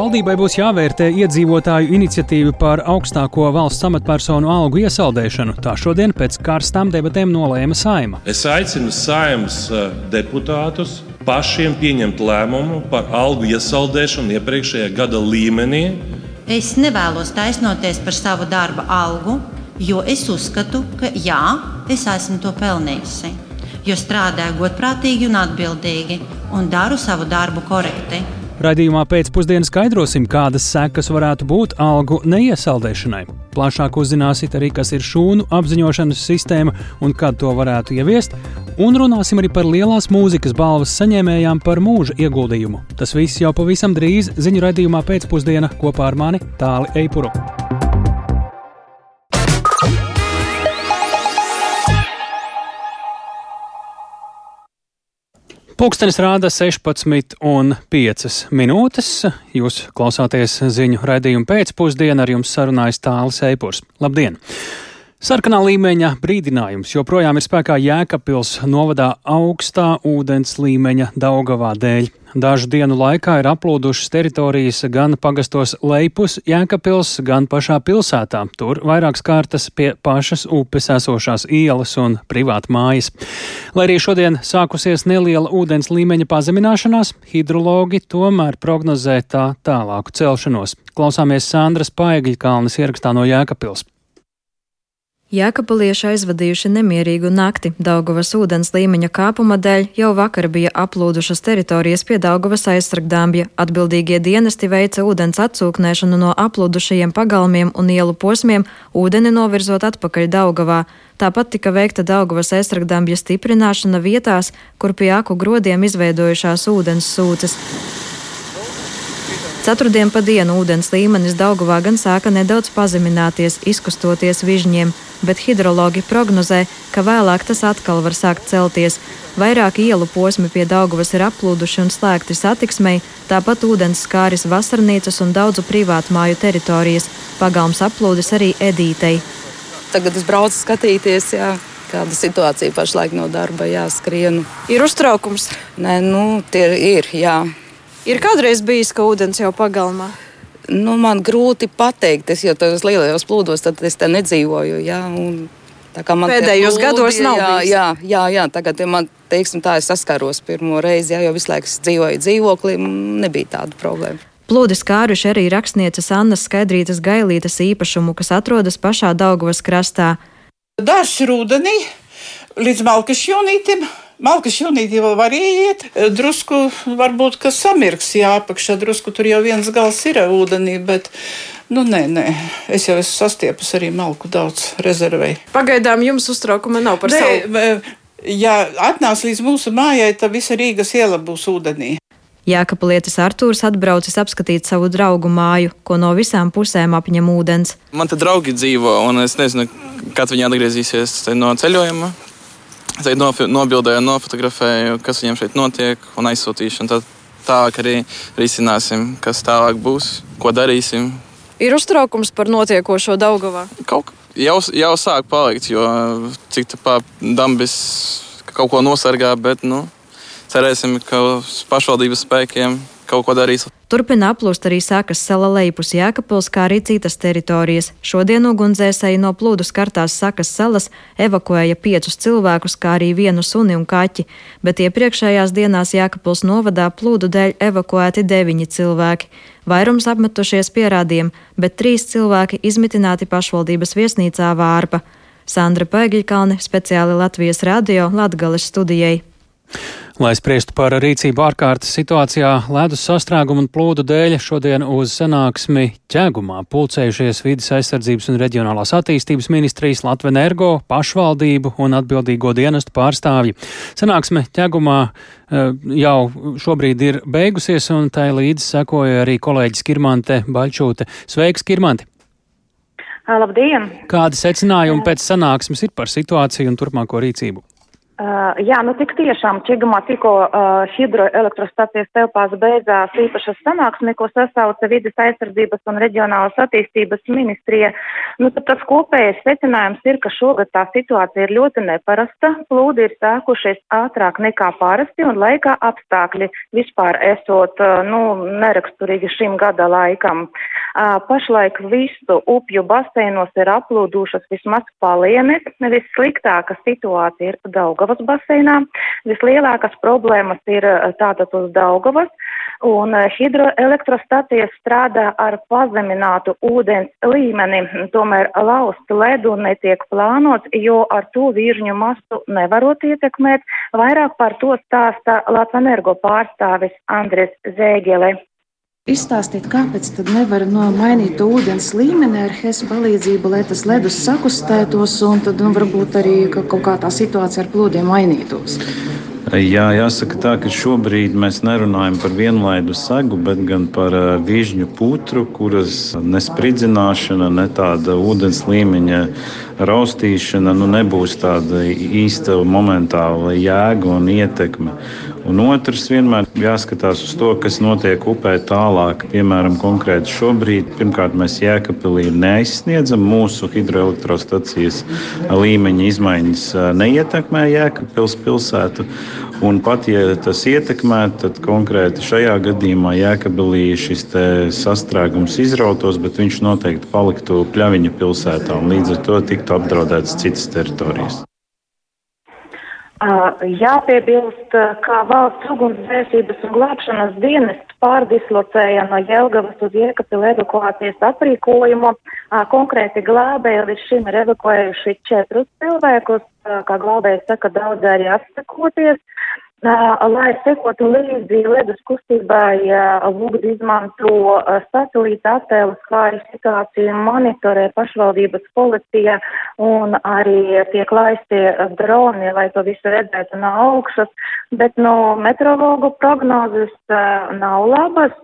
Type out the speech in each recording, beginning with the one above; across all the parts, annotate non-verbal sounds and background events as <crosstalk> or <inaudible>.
Valdībai būs jāvērtē iedzīvotāju iniciatīva par augstāko valsts amatpersonu algu iesaldēšanu. Tā šodien pēc karstām debatēm nolēma saima. Es aicinu saimas eh, deputātus pašiem pieņemt lēmumu par algu iesaldēšanu iepriekšējā gada līmenī. Es nevēlos taisnoties par savu darba algu, jo es uzskatu, ka jā, es esmu to pelnījusi. Jo strādāju godprātīgi un atbildīgi un daru savu darbu korekti. Radījumā pēcpusdienā skaidrosim, kādas sekas varētu būt algu neiesaldēšanai. Plašāk uzzināsiet arī, kas ir šūnu apziņošanas sistēma un kad to varētu ieviest, un runāsim arī par lielās mūzikas balvas saņēmējām par mūža ieguldījumu. Tas viss jau pavisam drīz ziņu raidījumā pēcpusdienā kopā ar mani Tāli Eipuru. Pūkstens rāda 16,5 minūtes. Jūs klausāties ziņu raidījumu pēcpusdienā, ar jums sarunājas Tāls Eipurs. Labdien! Sarkanā līmeņa brīdinājums joprojām ir spēkā Jēkabpils novadā augstā ūdens līmeņa Daugavā dēļ. Dažu dienu laikā ir aplūdušas teritorijas gan pagastos Leipus, Jēkabpils, gan pašā pilsētā. Tur vairākas kārtas pie pašas upes esošās ielas un privāta mājas. Lai arī šodien sākusies neliela ūdens līmeņa pazemināšanās, hidrologi tomēr prognozē tā tālāku celšanos. Klausāmies Sandras Paegļkalnes ierakstā no Jēkabpils. Jēkabulieši aizvadījuši nemierīgu nakti. Daugavas ūdens līmeņa kāpuma dēļ jau vakar bija aplūdušas teritorijas pie Daugavas aizsargdāmbja. Atbildīgie dienesti veica ūdens atsūknēšanu no aplūdušajiem pagalmiem un ielu posmiem, ūdeni novirzot atpakaļ Daugavā. Tāpat tika veikta Daugavas aizsargdāmbja stiprināšana vietās, kur pie aku grodiem izveidojušās ūdens sūces. Ceturtdien pa dienu ūdens līmenis Daugavā gan sāka nedaudz pazemināties, izkustoties vižņiem, bet hidrologi prognozē, ka vēlāk tas atkal var sākt celties. Vairāki ielu posmi pie Daugavas ir aplūduši un slēgti satiksmei, tāpat ūdens skāris vasarnīcas un daudzu privātu māju teritorijas. Pagalms aplūdis arī Edītei. Tagad es braucu skatīties, jā, kāda situācija pašlaik no darba jāskrienu. Ir uztraukums. Nē, nu, tie ir, jā. Ir kādreiz bijis, ka ūdens jau pagalmā. Nu, man grūti pateikt, es jau tajos lielajos plūdos, tad es te nedzīvoju. Jā, un, Pēdējos plūdi, gados nav jā, bijis. Jā, jā, jā, tagad man, teiksim, tā es saskaros pirmo reizi, jā, jo visu laiku dzīvoju dzīvoklī, nebija tāda problēma. Plūdi skāruši arī rakstnieces Annas Skaidrītas gailītes īpašumu, kas atrodas pašā Daugavas krastā. Dažs rudenī līdz Malkas Malkas jūnītī vēl var iet, drusku varbūt, ka samirks, jā, apakšā drusku tur jau viens gals ir ūdenī, bet, nu, nē, nē, es jau esmu sastiepus arī malku daudz rezervei. Pagaidām jums uztraukuma nav par Nē, savu. Ja atnāc līdz mūsu mājai, tad visa Rīgas iela būs ūdenī. Jēkabulietis Artūrs atbraucis apskatīt savu draugu māju, ko no visām pusēm apņem ūdens. Man te draugi dzīvo, un es nezinu, kad viņi atgriezīsies no ceļojuma. Es arī nobildēju, nofotografēju, kas viņam šeit notiek, un aizsūtīšu. Un tad tālāk arī risināsim, kas tālāk būs, ko darīsim. Ir uztraukums par notiekošo Daugavā. Kaut jau, jau sāk palikt, jo cik tā dambis kaut ko nosargā, bet nu, cerēsim, ka uz pašvaldības spēkiem kaut ko darīs. Turpina aplūst arī sākas sala Leipus Jēkabils, kā arī citas teritorijas. Šodien ugunsdzēsēji no plūdu skartās sakas salas evakuēja piecus cilvēkus, kā arī vienu suni un kaķi, bet iepriekšējās dienās Jēkabils novadā plūdu dēļ evakuēti deviņi cilvēki. Vairums apmetušies pierādiem, bet trīs cilvēki izmitināti pašvaldības viesnīcā Vārpa. Sandra Pēgiļkalne speciāli Latvijas radio Latgales studijai. Lai spriestu par rīcību ārkārtas situācijā, ledus sastrēgumu un plūdu dēļ šodien uz sanāksmi ķēgumā pulcējušies vidas aizsardzības un reģionālās attīstības ministrijas Latvenergo, pašvaldību un atbildīgo dienestu pārstāvji. Sanāksme ķēgumā eh, jau šobrīd ir beigusies, un tai līdzi sekoja arī kolēģis Kirmante Baļčūte. Sveiks, Kirmanti! Labdien! Kādi secinājumi pēc sanāksmes ir par situāciju un turpmāko rīcību? Uh, jā, nu tik tiešām Čigumā tikko uh, hidroelektrostacijas telpās beidzās īpašas sanāksme, ko sasauca vidas aizsardzības un reģionālas attīstības ministrija. Nu, tad tas kopējais secinājums ir, ka šogad tā situācija ir ļoti neparasta. Plūdi ir sākušies ātrāk nekā parasti un laikā apstākļi vispār esot uh, nu, neraksturīgi šim gada laikam. Uh, pašlaik visu upju baseinos ir aplūdušas vismaz palienes. Vissliktāka situācija ir Daugava. Daugavas baseinā. Vislielākās problēmas ir eh, tātad uz Daugavas, un eh, hidroelektrostacijas strādā ar pazeminātu ūdens līmeni. Tomēr laust ledu netiek plānots, jo ar to viržņu masu nevarot ietekmēt. Vairāk par to stāsta Latvenergo pārstāvis Andres Zēgele. Izstāstiet, kāpēc tad nevar mainīt ūdens līmeni ar HES palīdzību, lai tas ledus sakustētos un tad nu, varbūt arī kaut kā tā situācija ar plūdiem mainītos? Jā, jāsaka tā, ka šobrīd mēs nerunājam par vienlaidu segu, bet gan par vižņu putru, kuras nespridzināšana, ne tāda ūdens līmeņa raustīšana nu, nebūs tāda īsta momentāla jēga un ietekme. Un otrs vienmēr jāskatās uz to, kas notiek upē tālāk. Piemēram, konkrēti šobrīd, pirmkārt, mēs Jēkabpilī neaizsniedzam mūsu hidroelektrostacijas līmeņa izmaiņas, neietekmē Jēkabpils pilsētu. Un pat ja tas ietekmē, tad konkrēti šajā gadījumā Jēkabīlī šis sastrēgums izrautos, bet viņš noteikti paliktu Pļaviņa pilsētā un līdz ar to tiktu apdraudētas citas teritorijas. Jāpiebilst, ka valsts ugunsdzēsības un glābšanas dienests pārdislocēja no Jelgavas uz Iekapilu evakuācijas aprīkojumu. Konkrēti glābēji līdz šim ir evakuējuši četrus cilvēkus, kā glābēji saka, daudz arī atsakoties. Lai sekotu līdzi ledus kustībai, lūgdu izmanto satelīta attēlus, kā arī situāciju monitorē pašvaldības policija un arī tiek laisti droni, lai to visu redzētu no augšas, bet no meteorologu prognozes nav labas.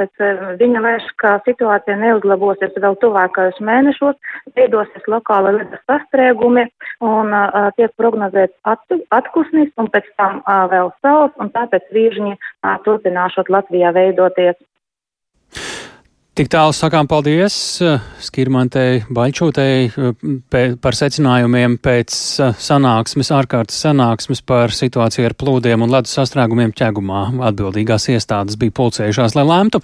Pēc viņa vērš, ka situācija neuzlabosies vēl tuvākajos mēnešos, veidosies lokāli ledus sastrēgumi un tiek prognozēts atkusnis un pēc tam vēl savs, un tāpēc viržņi turpināšot Latvijā veidoties. Tik tālu sakām paldies Skirmantei Baļķūtei par secinājumiem pēc sanāksmes, ārkārtas sanāksmes par situāciju ar plūdiem un ledus sastrēgumiem ķegumā. Atbildīgās iestādes bija pulcējušās, lai lemtu.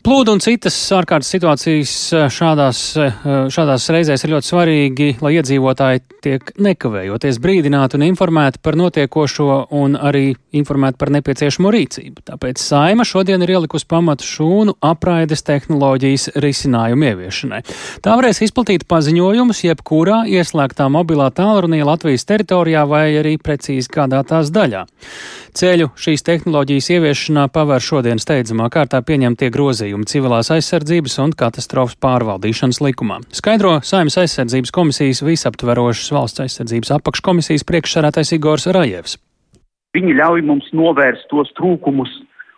Plūdu un citas ārkārtas situācijas eh, šādās, eh, šādās reizēs ir ļoti svarīgi, lai iedzīvotāji tiek nekavējoties brīdināti un informēti par notiekošo un arī informēti par nepieciešamo rīcību. Tāpēc Saima šodien ir ielikusi pamatu šūnu apraides tehnoloģijas risinājumu ieviešanai. Tā varēs izplatīt paziņojumus jebkurā ieslēgtā mobilā tālrunī Latvijas teritorijā vai arī precīzi kādā tās daļā. Ceļu šīs tehnoloģijas ieviešanā pavēr šodien steidzamā kārtā pieņemtie grozījumi civilās aizsardzības un katastrofas pārvaldīšanas likumā. Skaidro Saimnes aizsardzības komisijas visaptverošas valsts aizsardzības apakškomisijas priekšsarātais Igors Rajevs. Viņi ļauj mums novērst tos trūkumus,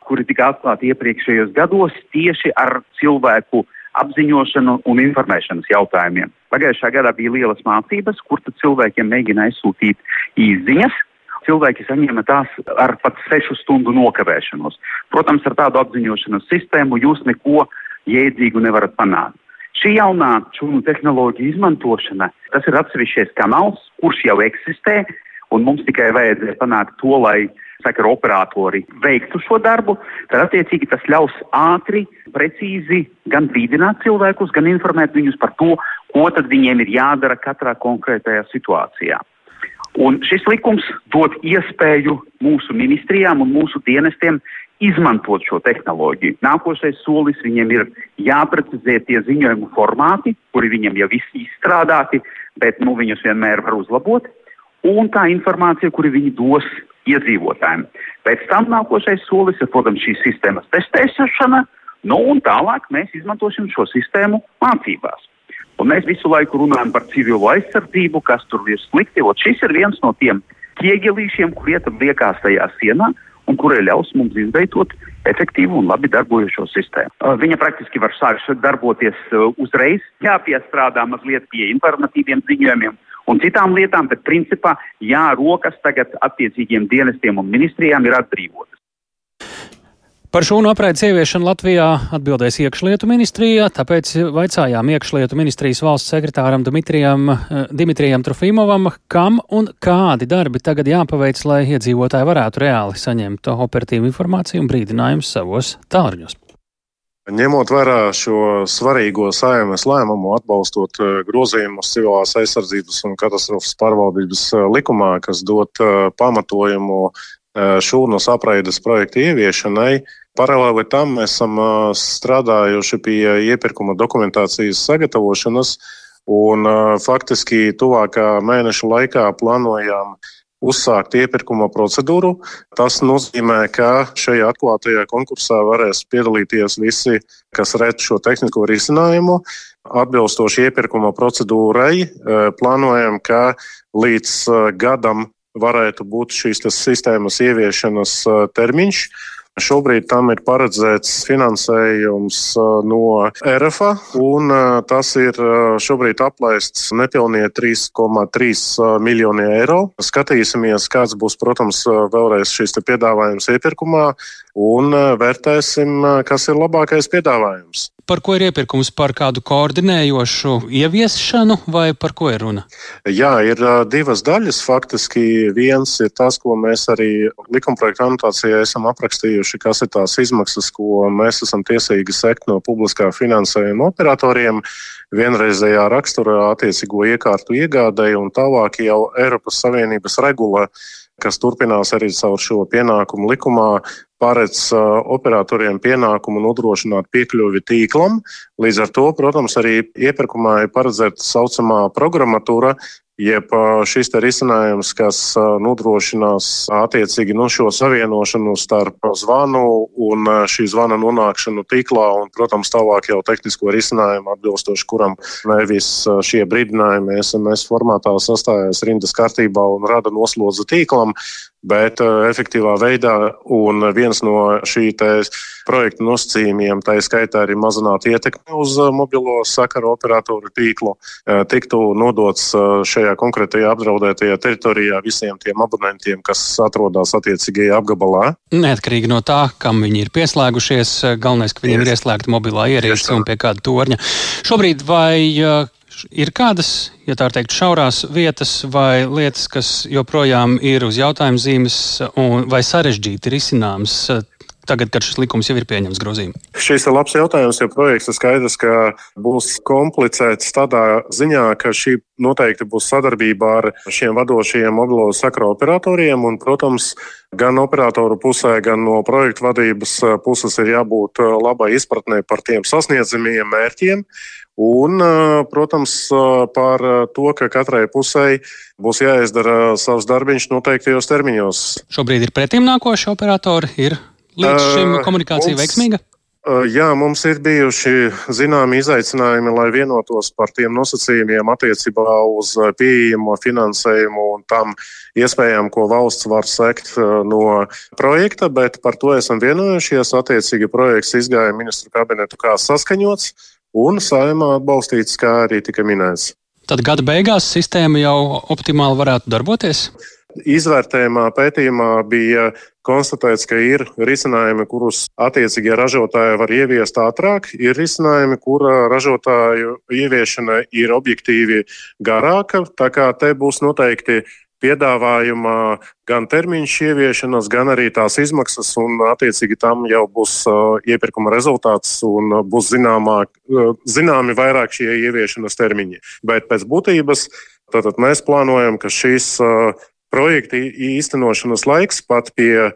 kuri tika atklāti iepriekšējos gados tieši ar cilvēku apziņošanu un informēšanas jautājumiem. Pagājušā gadā bija lielas mācības, kur cilvēkiem mēģina aizsūtīt īziņas, cilvēki saņēma tās ar pat sešu stundu nokavēšanos. Protams, ar tādu apziņošanas sistēmu jūs neko jēdzīgu nevarat panākt. Šī jaunā šūnu tehnoloģija izmantošana, tas ir atsevišķais kanāls, kurš jau eksistē, un mums tikai vajadzēja panākt to, lai sakara operatori veiktu šo darbu, tad attiecīgi tas ļaus ātri, precīzi gan brīdināt cilvēkus, gan informēt viņus par to, ko tad viņiem ir jādara katrā konkrētajā situācijā. Un šis likums dod iespēju mūsu ministrijām un mūsu dienestiem izmantot šo tehnoloģiju. Nākošais solis viņiem ir jāprecizē tie ziņojumu formāti, kuri viņiem jau visi izstrādāti, bet nu, viņus vienmēr var uzlabot, un tā informācija, kuru viņi dos iedzīvotājiem. Pēc tam nākošais solis ir, protams, šīs sistēmas testēšana, nu, un tālāk mēs izmantosim šo sistēmu mācībās. Un mēs visu laiku runājam par civilo aizsardzību, kas tur ir slikti. Un šis ir viens no tiem ķieģelīšiem, kur ietam liekās tajā sienā un kurai ļaus mums izveidot efektīvu un labi darbojošo sistēmu. Viņa praktiski var sākt darboties uzreiz, jāpiestrādā mazliet pie informatīviem ziņojumiem, un citām lietām, bet principā jā, rokas tagad attiecīgiem dienestiem un ministrijām ir atbrīvotas. Par šūnu apraides ieviešanu Latvijā atbildēs iekšlietu ministrijā, tāpēc vaicājām iekšlietu ministrijas valsts sekretāram Dimitrijam, eh, Dimitrijam Trofimovam, kam un kādi darbi tagad jāpaveic, lai iedzīvotāji varētu reāli saņemt operatīvu informāciju un brīdinājumus savos tālruņos. Ņemot vērā šo svarīgo saimas lēmumu, atbalstot eh, grozījumus civilās aizsardzības un katastrofas pārvaldības eh, likumā, kas dot pamatojumu šūnas apraides projekta ieviešanai, Paralēli tam esam strādājuši pie iepirkuma dokumentācijas sagatavošanas, un faktiski tuvākā mēneša laikā plānojām uzsākt iepirkuma procedūru. Tas nozīmē, ka šajā atklātajā konkursā varēs piedalīties visi, kas redz šo tehnisko risinājumu. Atbilstoši iepirkuma procedūrai, plānojam, ka līdz gadam varētu būt šīs sistēmas ieviešanas termiņš. Šobrīd tam ir paredzēts finansējums no RFA, un tas ir šobrīd aplaists nepilnie 3,3 miljoni eiro. Skatīsimies, kāds būs, protams, vēlreiz šīs piedāvājums iepirkumā, un vērtēsim, kas ir labākais piedāvājums. Par ko ir iepirkums? Par kādu koordinējošu ieviešanu vai par ko ir runa? Jā, ir divas daļas. Faktiski viens ir tas, ko mēs arī likumprojekta anotācijā esam aprakstījuši, kas ir tās izmaksas, ko mēs esam tiesīgi sekt no publiskā finansējuma operatoriem vienreizējā raksturā attiecīgo iekārtu iegādēji un tālāk jau Eiropas Savienības regula kas turpinās arī caur šo pienākumu likumā, paredz operatoriem pienākumu nodrošināt piekļuvi tīklam. Līdz ar to, protams, arī iepirkumā ir paredzēta saucamā programmatūra, jeb šis risinājums, kas nodrošinās attiecīgi nu, šo savienošanu starp zvanu un šī zvana nonākšanu tīklā, un, protams, tālāk jau tehnisko risinājumu atbilstoši kuram nevis šie brīdinājumi SMS formātā sastājās rindas kārtībā un rada noslodzi tīklam, bet uh, efektīvā veidā. Un viens no šī projekta nosacījumiem, tā skaitā arī mazināt ietekmi uz uh, mobilo sakaru operatoru tīklu, uh, tiktu nodots šajā konkrētajā apdraudētajā teritorijā visiem tiem abonentiem, kas atrodas attiecīgajā apgabalā. Neatkarīgi no tā, kam viņi ir pieslēgušies, galvenais, ka viņiem ir ieslēgta mobilā ierīce un pie kāda torņa. Šobrīd vai ir kādas, ja tā teikt, šaurās vietas vai lietas, kas joprojām ir uz jautājuma zīmes vai sarežģīti risināmas tagad, kad šis likums jau ir pieņemts grozījumā? Šis ir labs jautājums, jo projekts ir skaidrs, ka būs komplicēts tādā ziņā, ka šī noteikti būs sadarbība ar šiem vadošajiem mobilo sakra operatoriem. Un, protams, gan operatoru pusē, gan no projektu vadības puses ir jābūt labai izpratnē par tiem sasniedzamiem mērķiem. Un, protams, par to, ka katrai pusē būs jāizdara savs darbiņš noteiktajos termiņos. Šobrīd ir pretim nākošie operatori. Ir līdz šim komunikācija mums, veiksmīga? Jā, mums ir bijuši zināmi izaicinājumi, lai vienotos par tiem nosacījumiem attiecībā uz pieejamo finansējumu un tam iespējām, ko valsts var sekt no projekta, bet par to esam vienojušies. Attiecīgi projekts izgāja ministru kabinetu kā saskaņots un saimā atbalstīts, kā arī tika minēts. Tad gada beigās sistēma jau optimāli varētu darboties? Izvērtējumā, pētījumā bija konstatēts, ka ir risinājumi, kurus attiecīgie ražotāji var ieviest ātrāk, ir risinājumi, kura ražotāju ieviešana ir objektīvi garāka. Tā kā te būs noteikti piedāvājumā gan termiņš ieviešanas, gan arī tās izmaksas, un attiecīgi tam jau būs uh, iepirkuma rezultāts un būs zināmā, uh, zināmi vairāk šie ieviešanas termiņi. Bet pēc būtības tātad mēs plānojam, ka šīs uh, projekta īstenošanas laiks pat pie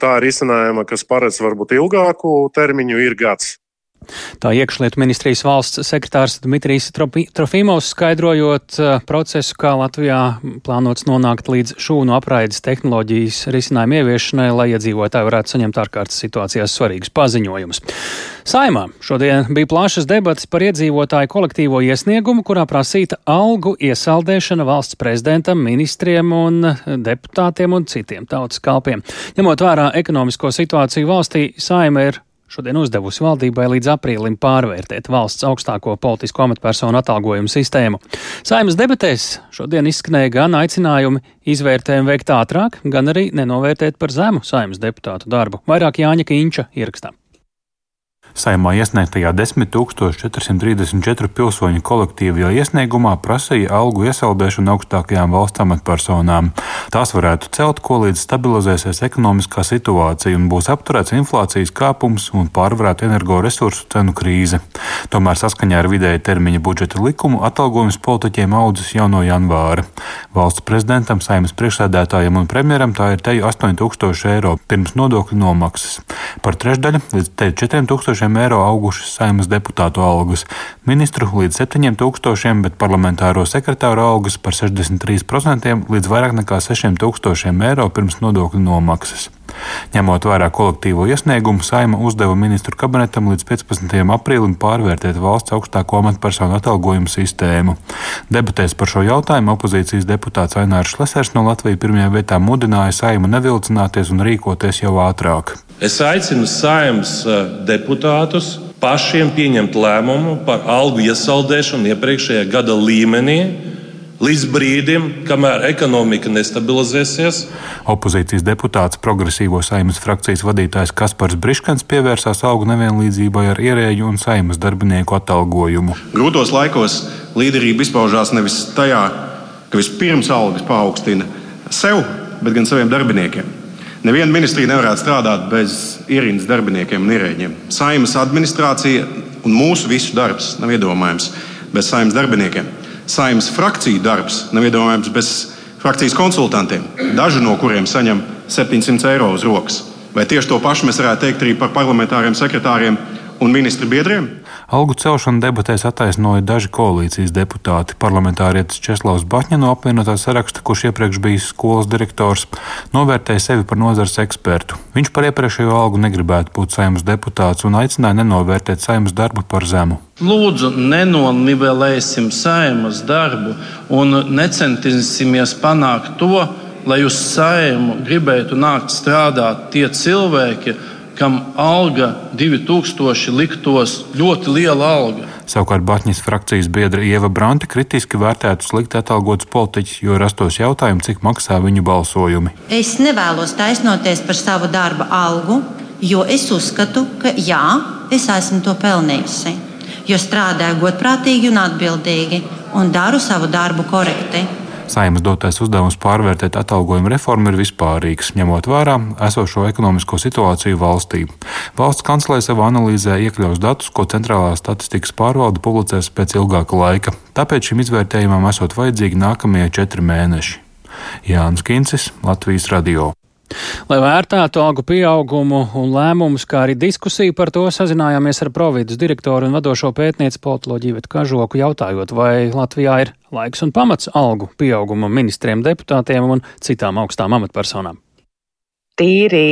tā risinājuma, kas paredz varbūt ilgāku termiņu, ir gads. Tā iekšlietu ministrijas valsts sekretārs Dmitrijs Trofimovs skaidrojot uh, procesu, kā Latvijā plānots nonākt līdz šūnu apraides tehnoloģijas risinājumu ieviešanai, lai iedzīvotāji varētu saņemt ārkārtas situācijās svarīgus paziņojumus. Saimā šodien bija plašas debatas par iedzīvotāju kolektīvo iesniegumu, kurā prasīta algu iesaldēšana valsts prezidentam, ministriem un deputātiem un citiem tautas kalpiem. Ņemot vērā ekonomisko situāciju valstī, saima ir šodien uzdevusi valdībai līdz aprīlim pārvērtēt valsts augstāko politisko amatpersonu atalgojumu sistēmu. Saimas debatēs šodien izskanēja gan aicinājumi izvērtējumu veikt ātrāk, gan arī nenovērtēt par zemu saimas deputātu darbu. Vairāk Jāņa Kīņša ierakstā. Saimā iesniegtajā 10,434 pilsoņu kolektīvajā iesniegumā prasīja algu iesaldēšanu augstākajām valsts amatpersonām. Tās varētu celt, ko līdz stabilizēsies ekonomiskā situācija un būs apturēts inflācijas kāpums un pārvarēta energoresursu cenu krīze. Tomēr saskaņā ar vidēja termiņa budžeta likumu atalgojums politiķiem audzis jau no janvāra. Valsts prezidentam, saimnes priekšsēdētājiem un premjeram tā ir teju 8000 eiro pirms nodokļu nomaksas. Par trešdaļu līdz 4000 tūkstošiem eiro augušas saimas deputātu algas, ministru līdz 7000, bet parlamentāro sekretāru algas par 63% līdz vairāk nekā 6000 eiro pirms nodokļu nomaksas. Ņemot vērā kolektīvo iesniegumu, Saima uzdeva ministru kabinetam līdz 15. aprīlim pārvērtēt valsts augstāko amatpersonu atalgojumu sistēmu. Debatēs par šo jautājumu opozīcijas deputāts Ainārs Lesers no Latvijas pirmajā vietā mudināja Saimu nevilcināties un rīkoties jau ātrāk. Es aicinu saimnes eh, deputātus pašiem pieņemt lēmumu par algu iesaldēšanu iepriekšējā gada līmenī. Līdz brīdim, kamēr ekonomika nestabilizēsies. Opozīcijas deputāts, progresīvo saimnes frakcijas vadītājs Kaspars Briškans pievērsās augu nevienlīdzībai ar ierēģu un saimnes darbinieku atalgojumu. Grūtos laikos līderība izpaužās nevis tajā, ka vispirms algas paaugstina sev, bet gan saviem darbiniekiem. Neviena ministrija nevarētu strādāt bez ierīnas darbiniekiem un ierēģiem. Saimas administrācija un mūsu visu darbs nav iedomājams bez saimas darbiniekiem. Saimas frakciju darbs nav iedomājams bez frakcijas konsultantiem, daži no kuriem saņem 700 eiro uz rokas. Vai tieši to pašu mēs varētu teikt arī par parlamentāriem sekretāriem un ministru biedriem? Algu celšanu debatēs attaisnoja daži koalīcijas deputāti. Parlamentārietis Česlavs Batņa no apvienotā saraksta, kurš iepriekš bijis skolas direktors, novērtēja sevi par nozares ekspertu. Viņš par iepriekšējo algu negribētu būt saimnes deputāts un aicināja nenovērtēt saimnes darbu par zemu. Lūdzu, nenonivelēsim saimnes darbu un necentīsimies panākt to, lai uz saimu gribētu nākt strādāt tie cilvēki, kam alga 2000 liktos ļoti liela alga. Savukārt Batņas frakcijas biedra Ieva Branta kritiski vērtētu slikti atalgotus politiķus, jo rastos jautājumi, cik maksā viņu balsojumi. Es nevēlos taisnoties par savu darba algu, jo es uzskatu, ka jā, es esmu to pelnījusi. Jo strādāju godprātīgi un atbildīgi un daru savu darbu korekti. Saimas dotais uzdevums pārvērtēt atalgojumu reformu ir vispārīgs, ņemot vērā esošo ekonomisko situāciju valstī. Valsts kancelē savā analīzē iekļaus datus, ko centrālā statistikas pārvalde publicēs pēc ilgāka laika. Tāpēc šim izvērtējumam esot vajadzīgi nākamie četri mēneši. Jānis Kincis, Latvijas Radio. Lai vērtētu algu pieaugumu un lēmumus, kā arī diskusiju par to, sazinājāmies ar providus direktoru un vadošo pētnieci politoloģiju Vietu Kažoku, jautājot, vai Latvijā ir laiks un pamats algu pieaugumam ministriem, deputātiem un citām augstām amatpersonām tīri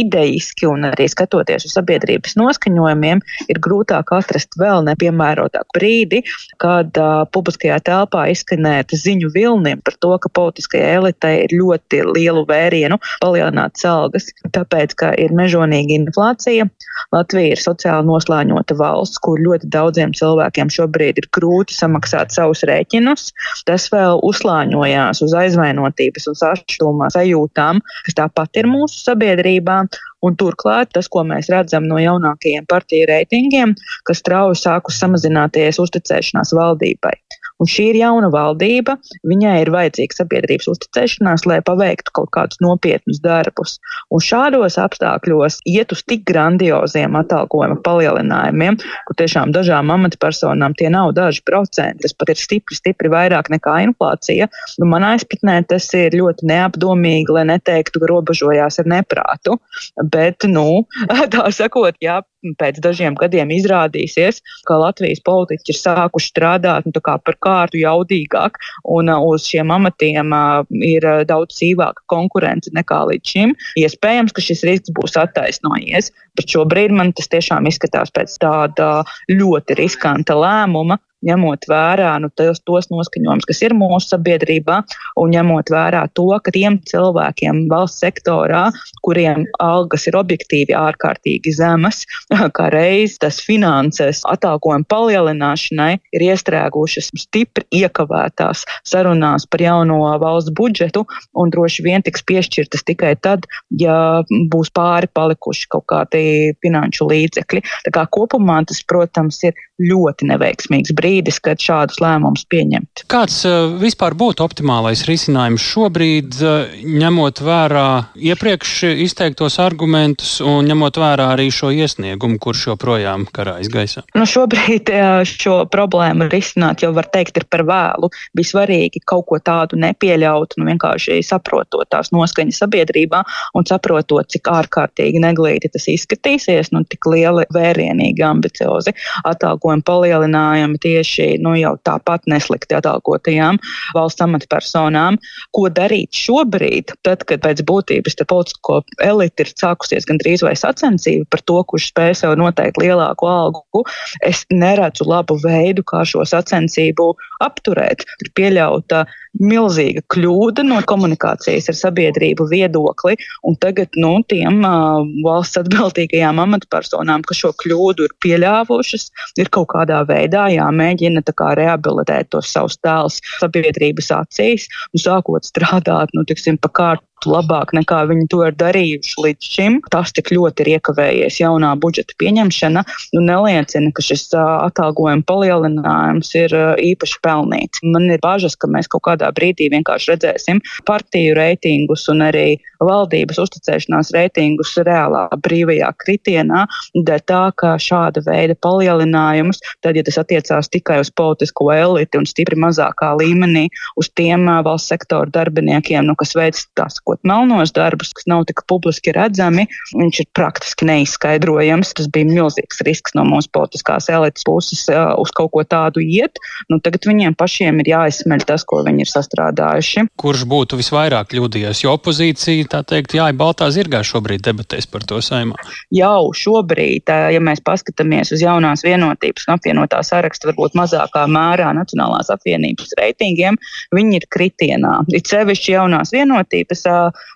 idejiski un arī skatoties uz sabiedrības noskaņojumiem, ir grūtāk atrast vēl nepiemērotāku brīdi, kad uh, publiskajā telpā izskanēt ziņu vilniem par to, ka politiskajai elitei ir ļoti lielu vērienu palielināt algas, tāpēc, ka ir mežonīga inflācija. Latvija ir sociāli noslāņota valsts, kur ļoti daudziem cilvēkiem šobrīd ir grūti samaksāt savus rēķinus. Tas vēl uzslāņojās uz aizvainotības un sašķelumā sajūtām, kas tāpat ir mūsu mūsu sabiedrībā. Un turklāt tas, ko mēs redzam no jaunākajiem partiju reitingiem, kas strauji sākus samazināties uzticēšanās valdībai. Un šī ir jauna valdība, viņai ir vajadzīga sabiedrības uzticēšanās, lai paveiktu kaut kādus nopietnus darbus. Un šādos apstākļos iet uz tik grandioziem atalgojuma palielinājumiem, kur tiešām dažām amatpersonām tie nav daži procenti, tas pat ir stipri, stipri vairāk nekā inflācija. Nu, manā izpratnē tas ir ļoti neapdomīgi, lai neteiktu, ka robežojās ar neprātu. Bet, nu, <laughs> tā sakot, jā, pēc dažiem gadiem izrādīsies, ka Latvijas politiķi ir sākuši strādāt nu, par kārtu jaudīgāk, un uh, uz šiem amatiem uh, ir uh, daudz sīvāka konkurence nekā līdz šim. Iespējams, ka šis risks būs attaisnojies, bet šobrīd man tas tiešām izskatās pēc tāda ļoti riskanta lēmuma, ņemot vērā nu, tos, tos noskaņojumus, kas ir mūsu sabiedrībā, un ņemot vērā to, ka tiem cilvēkiem valsts sektorā, kuriem algas ir objektīvi ārkārtīgi zemas, <laughs> kā reiz tas finanses atalgojuma palielināšanai ir iestrēgušas stipri iekavētās sarunās par jauno valsts budžetu, un droši vien tiks piešķirtas tikai tad, ja būs pāri palikuši kaut kādi finanšu līdzekļi. Tā kā kopumā tas, protams, ir ļoti neveiksmīgs brīdis, kad šādus lēmumus pieņemt. Kāds uh, vispār būtu optimālais risinājums šobrīd, uh, ņemot vērā iepriekš izteiktos argumentus un ņemot vērā arī šo iesniegumu, kurš joprojām karājas gaisā? Nu, šobrīd uh, šo problēmu risināt jau var teikt ir par vēlu. Bija svarīgi kaut ko tādu nepieļaut, nu vienkārši saprotot tās noskaņas sabiedrībā un saprotot, cik ārkārtīgi neglīti tas izskatīsies, nu tik lieli, vērienīgi, ambiciozi atalgojumi palielinājumi tieši nu, jau tāpat neslikti atalgotajām valsts amatpersonām. Ko darīt šobrīd, tad, kad pēc būtības politisko elite ir sākusies gandrīz vai sacensība par to, kurš spēj sev noteikt lielāku algu, es neredzu labu veidu, kā šo sacensību apturēt. Ir pieļauta milzīga kļūda no komunikācijas ar sabiedrību viedokli, tagad nu, tiem uh, valsts atbildīgajām amatpersonām, kas šo kļūdu ir pieļāvušas, ir kaut kādā veidā jāmēģina kā, rehabilitēt tos savus tēlus sabiedrības acīs un sākot strādāt, nu, tiksim, pa kārtu labāk nekā viņi to ir darījuši līdz šim. Tas tik ļoti ir iekavējies jaunā budžeta pieņemšana un nu, neliecina, ka šis atalgojuma palielinājums ir īpaši pelnīts. Man ir bažas, ka mēs kaut kādā brīdī vienkārši redzēsim partiju reitingus un arī valdības uzticēšanās reitingus reālā brīvajā kritienā, dēļ tā, ka šāda veida palielinājums, tad, ja tas attiecās tikai uz politisko eliti un stipri mazākā līmenī, uz tiem valsts sektora darbiniekiem, nu, kas veic tās ko melnos darbus, kas nav tik publiski redzami, viņš ir praktiski neizskaidrojams. Tas bija milzīgs risks no mūsu politiskās elites puses uz kaut ko tādu iet. Nu, tagad viņiem pašiem ir jāizsmeļ tas, ko viņi ir sastrādājuši. Kurš būtu visvairāk kļūdījies? Jo opozīcija, tā teikt, jā, baltā zirgā šobrīd debatēs par to saimā. Jau šobrīd, ja mēs paskatāmies uz jaunās vienotības un apvienotā saraksta, varbūt mazākā mērā Nacionālās apvienības reitingiem, viņi ir kritienā. Ir sevišķi jaunās vienotības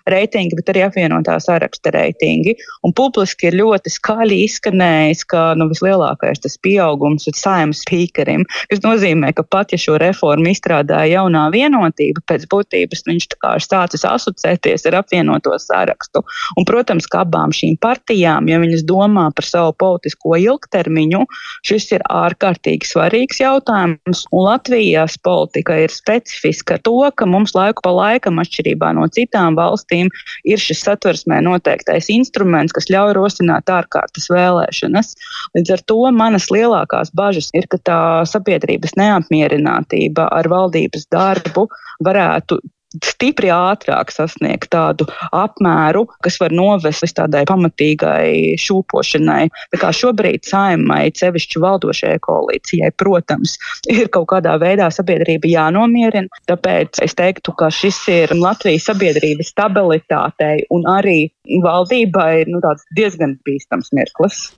reitingi, bet arī apvienotā saraksta reitingi. Un publiski ir ļoti skaļi izskanējis, ka nu, vislielākais tas pieaugums ir saimnes spīkerim, kas nozīmē, ka pat ja šo reformu izstrādāja jaunā vienotība, pēc būtības viņš tā kā ir sācis asociēties ar apvienoto sarakstu. Un, protams, ka abām šīm partijām, ja viņas domā par savu politisko ilgtermiņu, šis ir ārkārtīgi svarīgs jautājums. Un Latvijas politika ir specifiska ar to, ka mums laiku pa laikam, atšķirībā no citām valstīm ir šis satversmē noteiktais instruments, kas ļauj rosināt ārkārtas vēlēšanas. Līdz ar to manas lielākās bažas ir, ka tā sabiedrības neapmierinātība ar valdības darbu varētu stipri ātrāk sasniegt tādu apmēru, kas var novest līdz tādai pamatīgai šūpošanai. Tā kā šobrīd saimai, sevišķi valdošajai koalīcijai, protams, ir kaut kādā veidā sabiedrība jānomierina. Tāpēc es teiktu, ka šis ir Latvijas sabiedrības stabilitātei un arī valdībai nu, diezgan bīstams mirklis.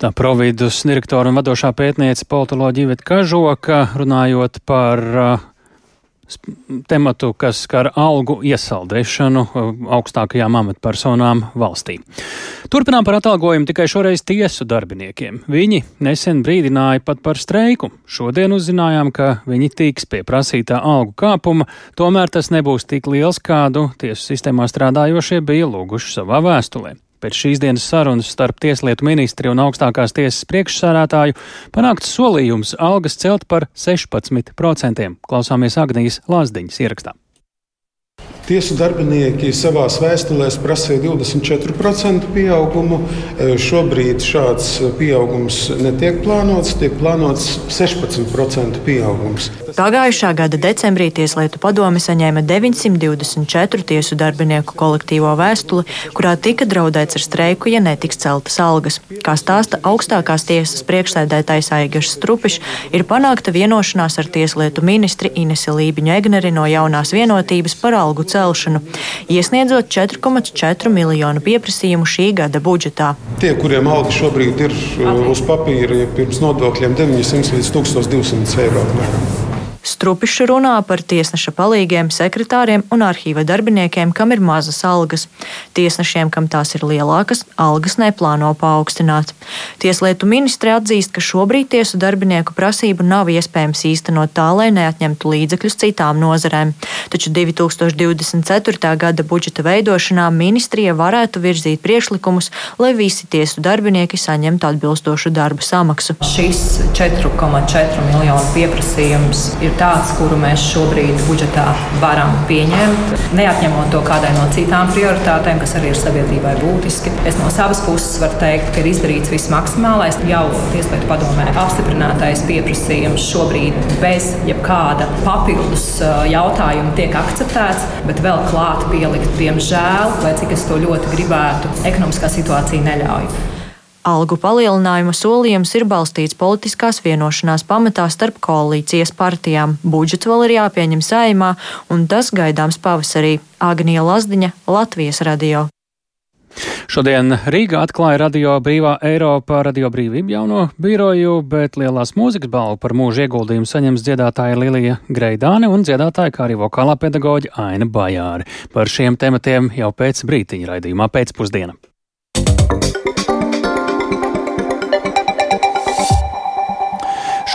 Tā providus direktora un vadošā pētniece politoloģija Iveta Kažoka runājot par uh, tematu, kas skar algu iesaldēšanu uh, augstākajām amatpersonām valstī. Turpinām par atalgojumu tikai šoreiz tiesu darbiniekiem. Viņi nesen brīdināja pat par streiku. Šodien uzzinājām, ka viņi tiks pie prasītā algu kāpuma, tomēr tas nebūs tik liels, kādu tiesu sistēmā strādājošie bija lūguši savā vēstulē. Pēc šīs dienas sarunas starp Tieslietu ministri un augstākās tiesas priekšsārātāju panākts solījums algas celt par 16%. Klausāmies Agnijas Lāsdiņas ierakstā. Tiesu darbinieki savā vēstulēs prasīja 24% pieaugumu. E, šobrīd šāds pieaugums netiek plānots, tiek plānots 16% pieaugums. Pagājušā gada decembrī Tieslietu padome saņēma 924 tiesu darbinieku kolektīvo vēstuli, kurā tika draudēts ar streiku, ja netiks celtas algas. Kā stāsta augstākās tiesas priekšsēdētājs Aigars Strupišs, ir panākta vienošanās ar Tieslietu ministri Inesi Lībiņu Egneri no jaunās vienotības par algu celšanu celšanu, iesniedzot 4,4 miljonu pieprasījumu šī gada budžetā. Tie, kuriem alga šobrīd ir uz papīra, ja pirms nodokļiem 900 līdz 1200 eiro. Strupišs runā par tiesneša palīgiem, sekretāriem un arhīva darbiniekiem, kam ir mazas algas. Tiesnešiem, kam tās ir lielākas, algas neplāno paaugstināt. Tieslietu ministre atzīst, ka šobrīd tiesu darbinieku prasību nav iespējams īstenot tā, lai neatņemtu līdzekļus citām nozarēm. Taču 2024. gada budžeta veidošanā ministrija varētu virzīt priekšlikumus, lai visi tiesu darbinieki saņemtu atbilstošu darba samaksu. Šis 4,4 miljonu pieprasījums ir tāds, kuru mēs šobrīd budžetā varam pieņemt, neatņemot to kādai no citām prioritātēm, kas arī ir sabiedrībai būtiski. Es no savas puses varu teikt, ka ir izdarīts viss maksimālais. Jau Tieslietu padomē apstiprinātais pieprasījums šobrīd bez jebkāda papildus jautājuma tiek akceptēts, bet vēl klāt pielikt, diemžēl, lai cik es to ļoti gribētu, ekonomiskā situācija neļauj. Algu palielinājuma solījums ir balstīts politiskās vienošanās pamatā starp koalīcijas partijām. Budžets vēl ir jāpieņem saimā, un tas gaidāms pavasarī. Agnija Lazdiņa, Latvijas radio. Šodien Rīgā atklāja Radio Brīvā Eiropa Radio Brīvību jauno biroju, bet lielās mūzikas balvu par mūža ieguldījumu saņems dziedātāja Lilija Greidāne un dziedātāja, kā arī vokālā pedagoģa Aina Bajāri. Par šiem tematiem jau pēc brītiņa raidījumā pēcpusdiena.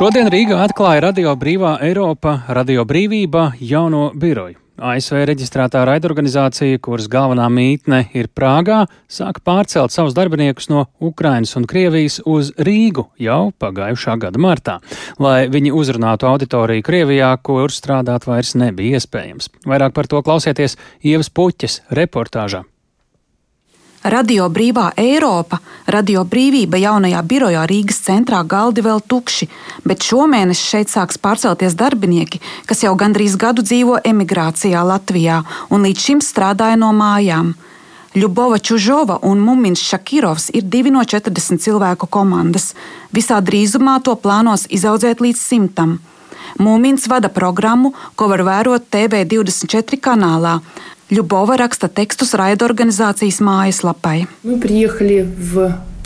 Šodien Rīgā atklāja Radio Brīvā Eiropa, Radio Brīvība jauno biroju. ASV reģistrētā raidorganizācija, kuras galvenā mītne ir Prāgā, sāka pārcelt savus darbiniekus no Ukrainas un Krievijas uz Rīgu jau pagājušā gada martā, lai viņi uzrunātu auditoriju Krievijā, kur strādāt vairs nebija iespējams. Vairāk par to klausieties Ievas Puķes reportāžā. Radio Brīvā Eiropa, Radio Brīvība jaunajā birojā Rīgas centrā galdi vēl tukši, bet šomēnes šeit sāks pārcelties darbinieki, kas jau gandrīz gadu dzīvo emigrācijā Latvijā un līdz šim strādāja no mājām. Ļubova Čužova un Mumins Šakirovs ir divi no 40 cilvēku komandas. Visā drīzumā to plānos izaudzēt līdz simtam. Mūmins vada programmu, ko var vērot TV24 kanālā. Ļubova raksta tekstus raidorganizācijas mājaslapai.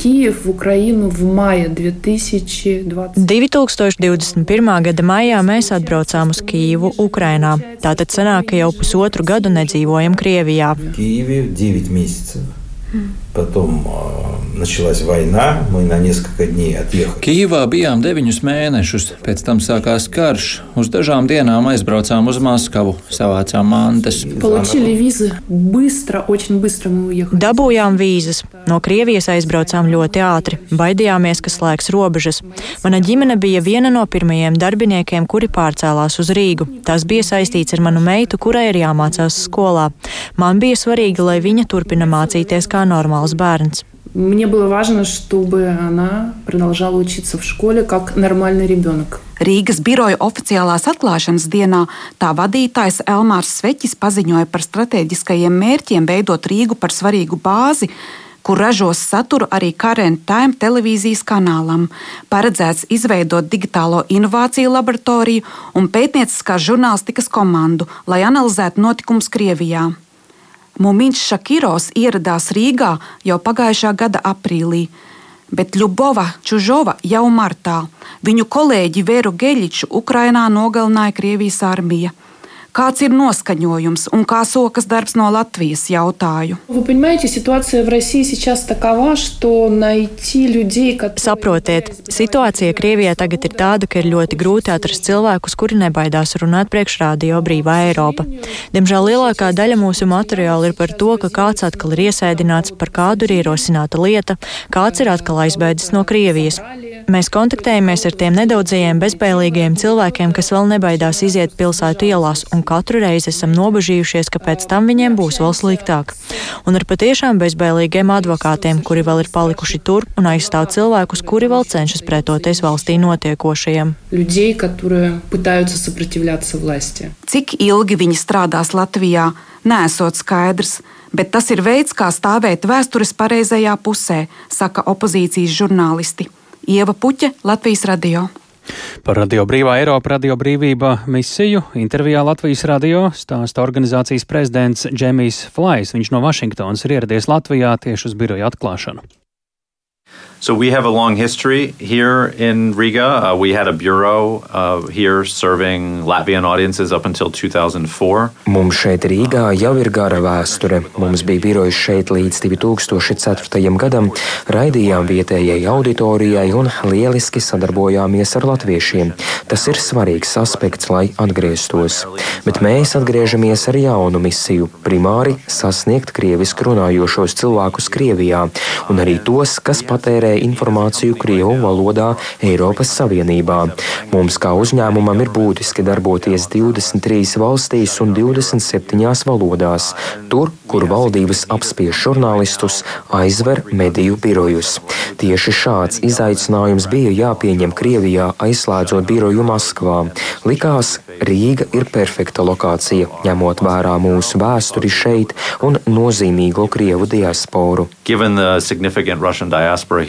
Киев в Украину в мае 2020. 2021. gada maijā mēs atbraucām uz Kīvu, Ukrainā. Tātad sanāk, ka jau pusotru gadu nedzīvojam Krievijā. Киеве 9 месяцев. Потом э, началась война, мы на несколько дней отъехали. Kīvā bijām deviņus mēnešus, pēc tam sākās karš. Uz dažām dienām aizbraucām uz Maskavu, savācām mantas. Получили визы быстро, очень быстро мы уехали. Dabūjām vīzas. No Krievijas aizbraucām ļoti ātri. Baidījāmies, ka slēgs robežas. Mana ģimene bija viena no pirmajiem darbiniekiem, kuri pārcēlās uz Rīgu. Tas bija saistīts ar manu meitu, kurai ir jāmācās skolā. Man bija svarīgi, lai viņa turpina mācīties kā normāls bērns. Мне было важно, чтобы она продолжала учиться в школе как нормальный ребенок. Rīgas biroja oficiālās atklāšanas dienā tā vadītājs Elmārs Sveķis paziņoja par strateģiskajiem mērķiem veidot Rīgu par svarīgu bāzi, kur ražos saturu arī Current Time televīzijas kanālam. Paredzēts izveidot digitālo inovāciju laboratoriju un pētnieciskās žurnālistikas komandu, lai analizētu notikumus Krievijā. Mumins Šakirovs ieradās Rīgā jau pagājušā gada aprīlī, bet Ļubova Čužova jau martā. Viņu kolēģi Vēru Geļiču Ukrainā nogalināja Krievijas armija. Kāds ir noskaņojums un kā sokas darbs no Latvijas jautāju? Saprotiet, situācija Krievijā tagad ir tāda, ka ir ļoti grūti atrast cilvēkus, kuri nebaidās runāt priekš rādio brīvā Eiropa. Diemžēl lielākā daļa mūsu materiāla ir par to, ka kāds atkal ir iesēdināts, par kādu ir ierosināta lieta, kāds ir atkal aizbēdzis no Krievijas. Mēs kontaktējamies ar tiem nedaudzajiem bezbēlīgiem cilvēkiem, kas vēl nebaidās iziet pilsētu ielās un katru reizi esam nobežījušies, ka pēc tam viņiem būs vēl sliktāk. Un ar patiešām bezbailīgiem advokātiem, kuri vēl ir palikuši tur un aizstāv cilvēkus, kuri vēl cenšas pretoties valstī notiekošajiem. Cik ilgi viņi strādās Latvijā, nesot skaidrs bet tas ir veids, kā stāvēt vēstures pareizajā pusē, saka opozīcijas žurnālisti. Ieva Puķa, Latvijas Radio. Par Radio Brīvā Eiropa, Radio Brīvība misiju intervijā Latvijas radio stāsta organizācijas prezidents Džemijs Flais. Viņš no Vašingtonas ir ieradies Latvijā tieši uz biroja atklāšanu. So we have a long history here in Riga. Uh, we had a bureau uh, here serving Latvian audiences up until 2004. Mums šeit Rīgā jau ir gara vēsture. Mums bija birojs šeit līdz 2004. gadam, raidījām vietējai auditorijai un lieliski sadarbojāmies ar latviešiem. Tas ir svarīgs aspekts, lai atgrieztos. Bet mēs atgriežamies ar jaunu misiju - primāri sasniegt krieviski runājošos cilvēkus Krievijā un arī tos, kas patērē informāciju Krievu valodā Eiropas Savienībā. Mums kā uzņēmumam ir būtiski darboties 23 valstīs un 27 valodās, tur, kur valdības apspiež žurnālistus, aizver mediju birojus. Tieši šāds izaicinājums bija jāpieņem Krievijā, aizslēdzot biroju Maskvā. Likās, Rīga ir perfekta lokācija, ņemot vērā mūsu vēsturi šeit un nozīmīgo Krievu diasporu. Vai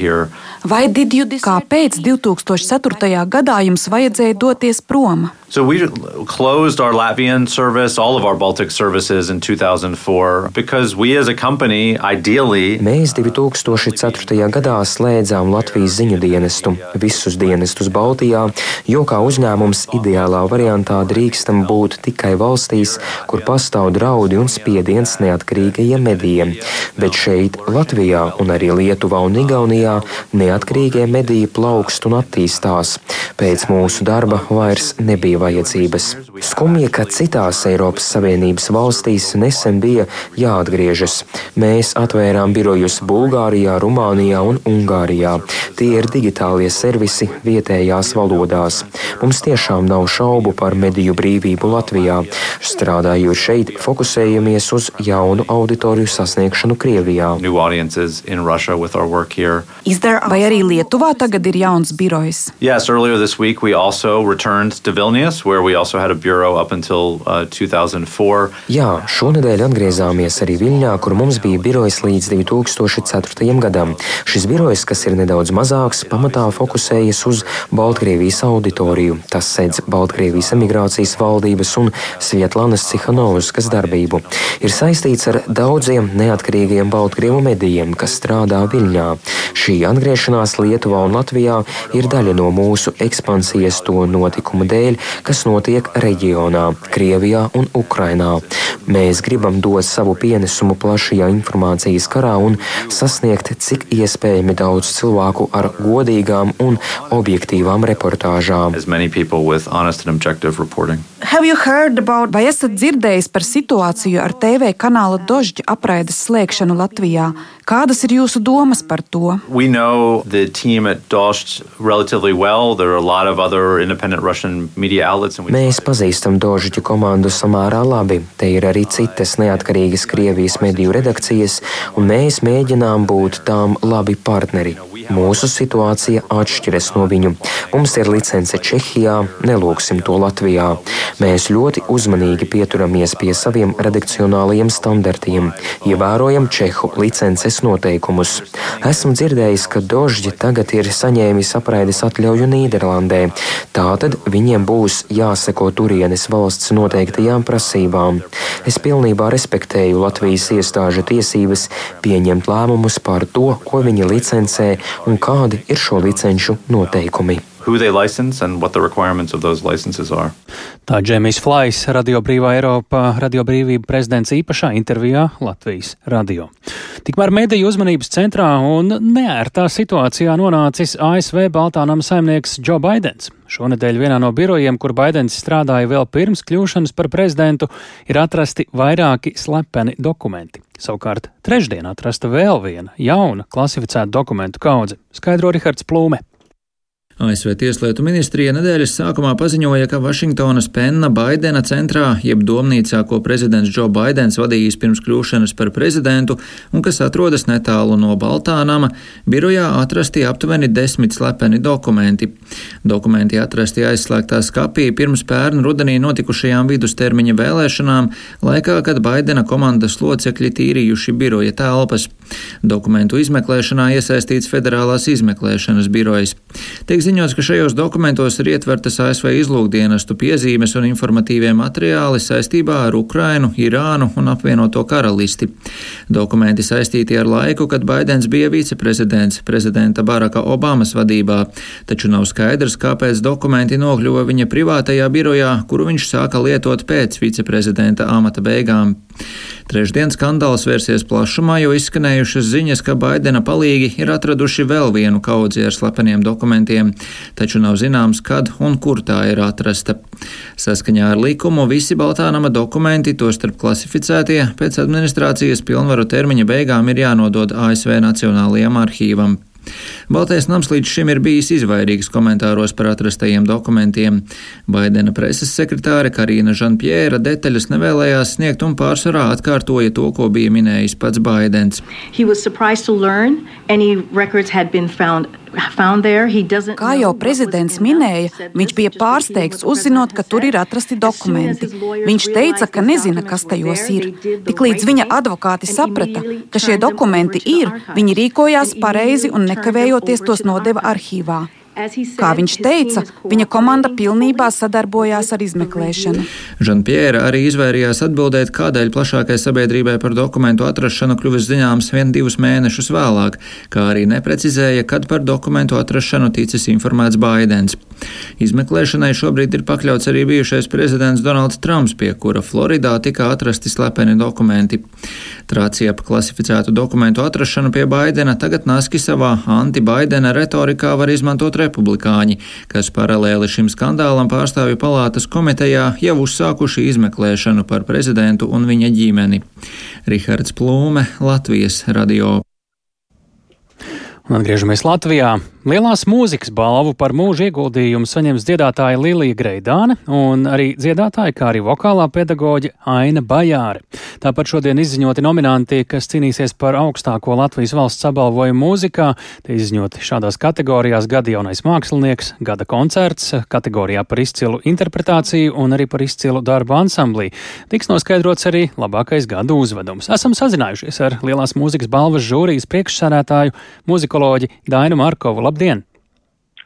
kāpēc 2004. gadā jums vajadzēja doties prom? So we closed our Latvian service, all of our Baltic services in 2004 because we as a company ideally Mēs 2004. gadā slēdzām Latvijas ziņu dienestu, visus dienestus Baltijā, jo kā uzņēmums ideālā variantā drīkstam būt tikai valstīs, kur pastāv draudi un spiediens neatkarīgajiem medijiem. Bet šeit, Latvijā un arī Lietuvā un Igaunijā, neatkarīgie mediji plaukst un attīstās. Pēc mūsu darba vairs nebija bija vajadzības. Skumji, ka citās Eiropas Savienības valstīs nesen bija jāatgriežas. Mēs atvērām birojus Bulgārijā, Rumānijā un Ungārijā. Tie ir digitālie servisi vietējās valodās. Mums tiešām nav šaubu par mediju brīvību Latvijā. Strādājot šeit, fokusējamies uz jaunu auditoriju sasniegšanu Krievijā. Vai arī Lietuvā tagad ir jauns birojs? Yes, earlier this week we also returned to Vilnius, where we also had a bureau up until uh, 2004. Jā, šonadēļ atgriezāmies arī Viļņā, kur mums bija birojs līdz 2004. gadam. Šis birojs, kas ir nedaudz mazāks, pamatā fokusējas uz Baltkrievijas auditoriju. Tas sēdz Baltkrievijas emigrācijas valdības un Svietlanas Cihanovskas darbību. Ir saistīts ar daudziem neatkarīgiem Baltkrievu medijiem, kas strādā Viļņā. Šī atgriešanās Lietuvā un Latvijā ir daļa no mūsu ekspansijas to notikumu dēļ, kas notiek reģionā, Krievijā un Ukrainā. Mēs gribam dot savu pienesumu plašajā informācijas karā un sasniegt cik iespējami daudz cilvēku ar godīgām un objektīvām reportāžām. About... Vai esat dzirdējis par situāciju ar TV kanāla Dožģa apraides slēgšanu Latvijā? Kādas ir jūsu domas par to? We know the team at Dožģ relatively well. There are a lot of other independent Russian media outlets. Mēs pazīstam Dožģa komandu samērā labi. Te ir arī citas neatkarīgas Krievijas mediju redakcijas, un mēs mēģinām būt tām labi partneri. Mūsu situācija atšķiras no viņu. Mums ir licence Čehijā, nelūksim to Latvijā. Mēs ļoti uzmanīgi pieturamies pie saviem redakcionālajiem standartiem, ievērojam Čehu licences noteikumus. Esmu dzirdējis, ka Dožģi tagad ir saņēmis apraides atļauju Nīderlandē. Tātad viņiem būs jāseko turienes valsts noteiktajām prasībām. Es pilnībā respektēju Latvijas iestāžu tiesības pieņemt lēmumus par to, ko viņi licencē un kādi ir šo licenču noteikumi. Tā Džemijs Flais, Radio Brīvā Eiropa, Radio Brīvība prezidents īpašā intervijā Latvijas radio. Tikmēr mediju uzmanības centrā un neērtā situācijā nonācis ASV Baltānam saimnieks Joe Bidenis. Šonadēļ vienā no birojiem, kur Baidens strādāja vēl pirms kļūšanas par prezidentu, ir atrasti vairāki slepeni dokumenti. Savukārt trešdien atrasta vēl viena jauna klasificēta dokumentu kaudze, skaidro Rihards Plūme. ASV Tieslietu ministrija nedēļas sākumā paziņoja, ka Vašingtonas Penna Baidena centrā, jeb domnīcā, ko prezidents Džo Baidens vadījis pirms kļūšanas par prezidentu un kas atrodas netālu no Baltānama, birojā atrasti aptuveni desmit slepeni dokumenti. Dokumenti atrasti aizslēgtā skapī pirms pērn rudenī notikušajām vidustermiņa vēlēšanām, laikā, kad Baidena komandas locekļi tīrījuši biroja telpas. Dokumentu izmeklēšanā iesaistīts Federālās izmeklēšanas birojas. Tiek ziņots, ka šajos dokumentos ir ietvertas ASV izlūkdienestu piezīmes un informatīvie materiāli saistībā ar Ukrainu, Irānu un apvienoto karalisti. Dokumenti saistīti ar laiku, kad Baidens bija viceprezidents prezidenta Baraka Obamas vadībā, taču nav skaidrs, kāpēc dokumenti nokļuva viņa privātajā birojā, kuru viņš sāka lietot pēc viceprezidenta amata beigām. Trešdien skandāls vērsies plašumā, jo izskanējušas ziņas, ka Baidena palīgi ir atraduši vēl vienu kaudzi ar slepeniem dokumentiem, taču nav zināms, kad un kur tā ir atrasta. Saskaņā ar likumu visi Baltānama dokumenti, tostarp klasificētie, pēc administrācijas pilnvaru termiņa beigām ir jānodod ASV Nacionālajiem arhīvam. Baltais nams līdz šim ir bijis izvairīgs komentāros par atrastajiem dokumentiem. Baidena preses sekretāre Karina Žanpjēra detaļas nevēlējās sniegt un pārsvarā atkārtoja to, ko bija minējis pats Baidens. Kā jau prezidents minēja, viņš bija pārsteigts uzzinot, ka tur ir atrasti dokumenti. Viņš teica, ka nezina, kas tajos ir. Tiklīdz viņa advokāti saprata, ka šie dokumenti ir, viņi rīkojās pareizi un nekavējoties tos nodeva arhīvā. Kā viņš teica, viņa komanda pilnībā sadarbojās ar izmeklēšanu. Žanpjēra arī izvairījās atbildēt, kādēļ plašākai sabiedrībai par dokumentu atrašanu kļuvis zināms vien divus mēnešus vēlāk, kā arī neprecizēja, kad par dokumentu atrašanu ticis informēts Baidens. Izmeklēšanai šobrīd ir pakļauts arī bijušais prezidents Donalds Trumps, pie kura Floridā tika atrasti slepeni dokumenti. Trācija ap klasificētu dokumentu atrašanu pie Baidena tagad Naski savā anti-Baidena retorikā var izmantot republikāņi, kas paralēli šim skandālam pārstāvju palātas komitejā jau uzsākuši izmeklēšanu par prezidentu un viņa ģimeni. Rihards Plūme, Latvijas radio. Un atgriežamies Latvijā. Lielās mūzikas balvu par mūža ieguldījumu saņems dziedātāja Lilija Greidāne un arī dziedātāja, kā arī vokālā pedagoģe Aina Bajāre. Tāpat šodien izziņoti nominanti, kas cīnīsies par augstāko Latvijas valsts apbalvojumu mūzikā. Te izziņoti šādās kategorijās gada jaunais mākslinieks, gada koncerts, kategorijā par izcilu interpretāciju un arī par izcilu darbu ansamblī. Tiks noskaidrots arī labākais gada uzvedums. Esam sazinājušies ar Lielās mūzikas balvas žūrijas priekšsēdētāju, muzikoloģi Dainu Markovu. Labdien!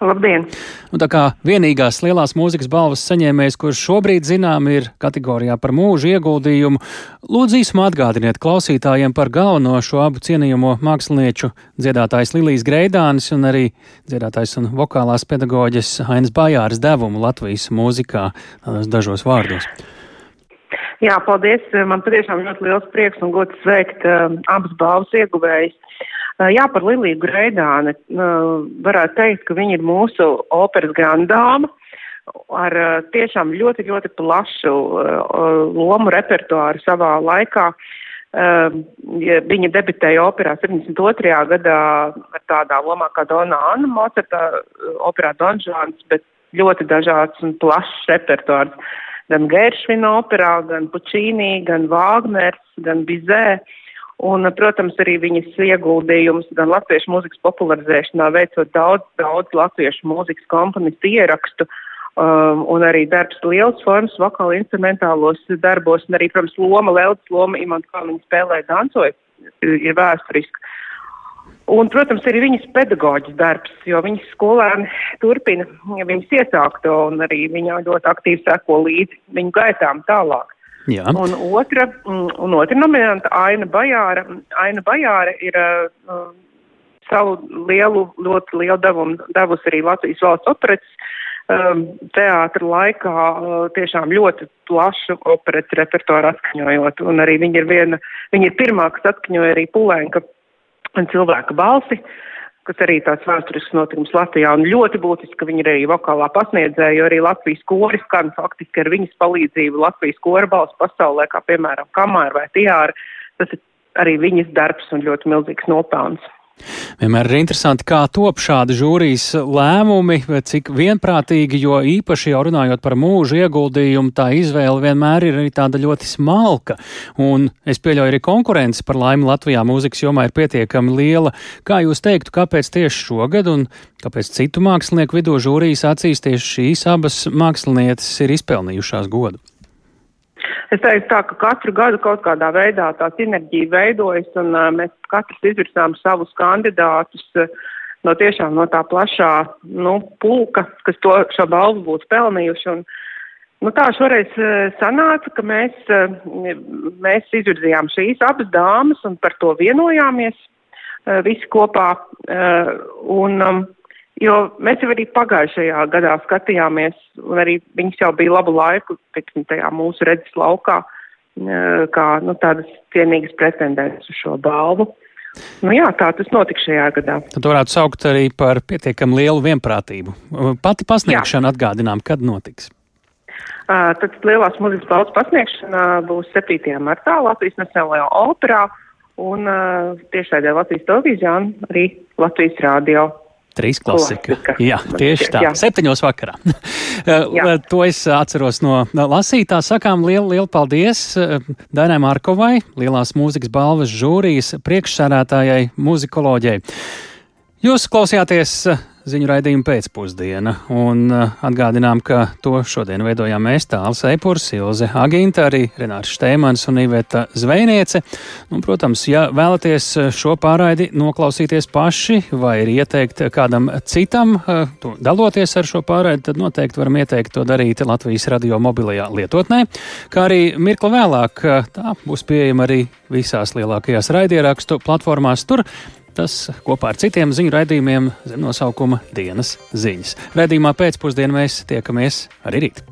Labdien! Un tā kā vienīgās lielās mūzikas balvas saņēmējs, kurš šobrīd zinām ir kategorijā par mūža ieguldījumu, lūdzu īsumā atgādiniet klausītājiem par galveno šo abu cienījamo mākslinieču dziedātājs Lilijas Greidānis un arī dziedātājs un vokālās pedagoģis Hainas Bajāras devumu Latvijas mūzikā dažos vārdos. Jā, paldies. Man patiešām ļoti liels prieks un gods sveikt uh, abas balvas ieguvējus. Jā, par Liliju Greidāni varētu teikt, ka viņa ir mūsu operas grandāma ar tiešām ļoti, ļoti plašu lomu repertuāru savā laikā. Viņa debitēja operā 72. gadā ar tādā lomā kā Dona Anna Mocerta, operā Donžāns, bet ļoti dažāds un plašs repertuārs. Gan Geršvina operā, gan Pučīnī, gan Vāgners, gan Bizē. Uh, Un, protams, arī viņas ieguldījums gan latviešu mūzikas popularizēšanā, veicot daudz, daudz latviešu mūzikas komponistu ierakstu, um, un arī darbs liels formas, vokāli instrumentālos darbos, un arī, protams, loma, Leldas loma, imant, kā viņa spēlē, dancoja, ir vēsturiska. Un, protams, arī viņas pedagoģis darbs, jo viņas skolēni turpina viņas iesākto, un arī viņa ļoti aktīvi seko līdzi viņu gaitām tālāk. Jā. Un otra, mm, un otra nominanta Aina Bajāra. Aina Bajāra ir uh, savu lielu, ļoti lielu devumu devusi arī Latvijas valsts operetes um, teātra laikā uh, tiešām ļoti plašu operetes repertuāru atskaņojot. Un arī viņa ir viena, viņa ir pirmā, kas atskaņoja arī Pulēnka cilvēka balsi. Uh, kas arī tāds vēsturisks notikums Latvijā. Un ļoti būtiski, ka viņi ir arī vokālā pasniedzēja, jo arī Latvijas koris skan faktiski ar viņas palīdzību Latvijas kora balss pasaulē, kā piemēram Kamāra vai Tijāra. Tas ir arī viņas darbs un ļoti milzīgs nopelns. Vienmēr ir interesanti, kā top šādi žūrijas lēmumi, cik vienprātīgi, jo īpaši jau runājot par mūža ieguldījumu, tā izvēle vienmēr ir arī tāda ļoti smalka. Un es pieļauju arī konkurence par laimi Latvijā mūzikas jomā ir pietiekami liela. Kā jūs teiktu, kāpēc tieši šogad un kāpēc citu mākslinieku vidū žūrijas acīs tieši šīs abas mākslinieces ir izpelnījušās godu? Es teiktu tā, ka katru gadu kaut kādā veidā tā sinerģija veidojas un uh, mēs katrs izvirsām savus kandidātus. Uh, no tiešām no tā plašā nu, pulka, kas to šo balvu būtu pelnījuši. Un, nu, tā šoreiz sanāca, ka mēs, mēs izvirzījām šīs abas dāmas un par to vienojāmies visi kopā. Un, um, Jo mēs jau arī pagājušajā gadā skatījāmies, un arī viņas jau bija labu laiku, teiksim, tajā mūsu redzes laukā, kā nu, tādas cienīgas pretendentes uz šo balvu. Nu jā, tā tas notika šajā gadā. Tad varētu saukt arī par pietiekami lielu vienprātību. Pati pasniegšana jā. atgādinām, kad notiks. Uh, tad lielās muzikas balvas pasniegšana būs 7. martā Latvijas Nacionālajā operā un uh, tiešraidē Latvijas televīzijā un arī Latvijas rādio. Trīs klasika. klasika. Jā, tieši tā. Jā. Septiņos vakarā. <laughs> to es atceros no lasītā. Sakām lielu, lielu paldies Dainai Markovai, Lielās mūzikas balvas žūrijas priekšsādātājai, muzikoloģijai. Jūs klausījāties ziņu raidījuma pēcpusdiena. Un uh, atgādinām, ka to šodien veidojām mēs, Tāls Eipurs, Ilze Aginta, arī Renārs Štēmans un Iveta Zvejniece. Un, protams, ja vēlaties šo pārraidi noklausīties paši vai ir ieteikt kādam citam, uh, daloties ar šo pārraidi, tad noteikti varam ieteikt to darīt Latvijas radio mobilajā lietotnē, kā arī mirkli vēlāk tā būs pieejama arī visās lielākajās raidierakstu platformās. Tur Tas kopā ar citiem ziņu raidījumiem zem nosaukuma Dienas ziņas. Radījumā pēcpusdienā mēs tiekamies arī rīt.